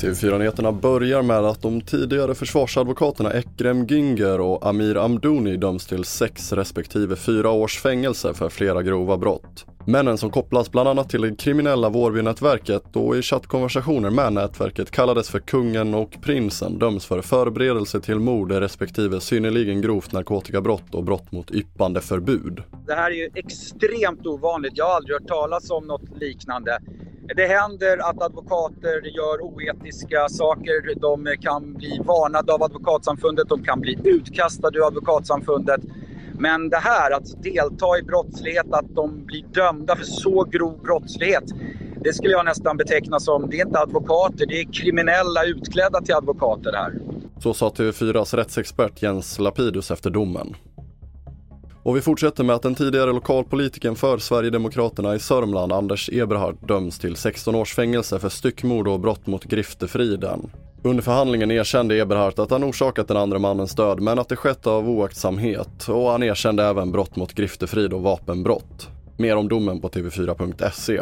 TV4-nyheterna börjar med att de tidigare försvarsadvokaterna Ekrem Günger och Amir Amdouni döms till sex respektive fyra års fängelse för flera grova brott. Männen som kopplas bland annat till det kriminella Vårbynätverket och i chattkonversationer med nätverket kallades för kungen och prinsen döms för förberedelse till mord respektive synnerligen grovt narkotikabrott och brott mot yppande förbud. Det här är ju extremt ovanligt. Jag har aldrig hört talas om något liknande. Det händer att advokater gör oetiska saker. De kan bli varnade av Advokatsamfundet, de kan bli utkastade ur Advokatsamfundet. Men det här att delta i brottslighet, att de blir dömda för så grov brottslighet. Det skulle jag nästan beteckna som, det är inte advokater, det är kriminella utklädda till advokater här. Så sa TV4s rättsexpert Jens Lapidus efter domen. Och vi fortsätter med att den tidigare lokalpolitiken för Sverigedemokraterna i Sörmland, Anders Eberhard, döms till 16 års fängelse för styckmord och brott mot griftefriden. Under förhandlingen erkände Eberhardt att han orsakat den andra mannens död men att det skett av oaktsamhet och han erkände även brott mot griftefrid och vapenbrott. Mer om domen på tv4.se.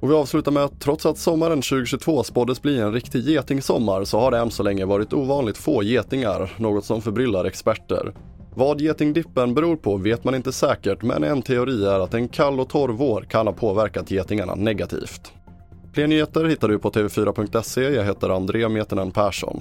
Och vi avslutar med att trots att sommaren 2022 spåddes bli en riktig getingsommar så har det än så länge varit ovanligt få getingar, något som förbryllar experter. Vad getingdippen beror på vet man inte säkert men en teori är att en kall och torr vår kan ha påverkat getingarna negativt. Fler nyheter hittar du på tv4.se. Jag heter André Metenen Persson.